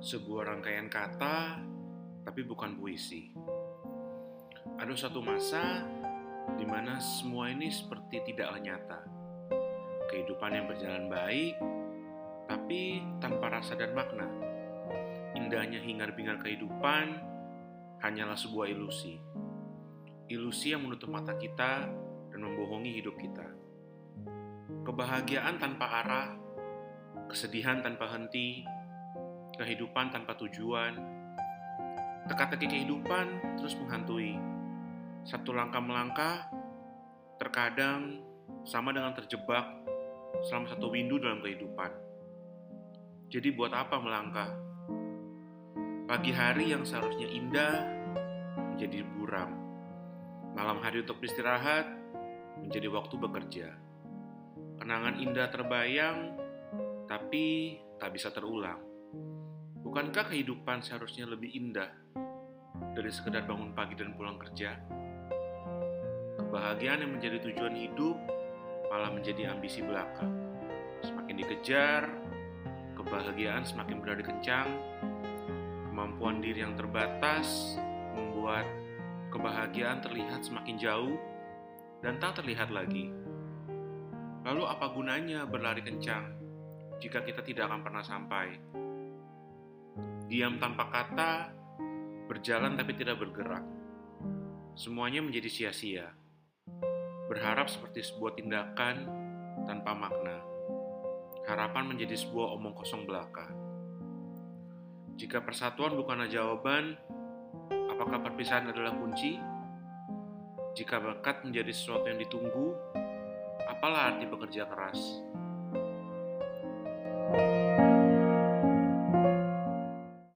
sebuah rangkaian kata, tapi bukan puisi. Ada satu masa di mana semua ini seperti tidaklah nyata. Kehidupan yang berjalan baik, tapi tanpa rasa dan makna. Indahnya hingar-bingar kehidupan hanyalah sebuah ilusi. Ilusi yang menutup mata kita dan membohongi hidup kita. Kebahagiaan tanpa arah, kesedihan tanpa henti, kehidupan tanpa tujuan, teka-teki kehidupan terus menghantui. Satu langkah melangkah, terkadang sama dengan terjebak selama satu windu dalam kehidupan. Jadi buat apa melangkah? Pagi hari yang seharusnya indah menjadi buram. Malam hari untuk beristirahat menjadi waktu bekerja. Kenangan indah terbayang, tapi tak bisa terulang. Bukankah kehidupan seharusnya lebih indah dari sekedar bangun pagi dan pulang kerja? Kebahagiaan yang menjadi tujuan hidup malah menjadi ambisi belaka. Semakin dikejar, kebahagiaan semakin berada kencang, kemampuan diri yang terbatas membuat kebahagiaan terlihat semakin jauh dan tak terlihat lagi. Lalu apa gunanya berlari kencang jika kita tidak akan pernah sampai? Diam tanpa kata, berjalan tapi tidak bergerak. Semuanya menjadi sia-sia. Berharap seperti sebuah tindakan tanpa makna. Harapan menjadi sebuah omong kosong belaka. Jika persatuan bukanlah jawaban, apakah perpisahan adalah kunci? Jika bakat menjadi sesuatu yang ditunggu, apalah arti bekerja keras?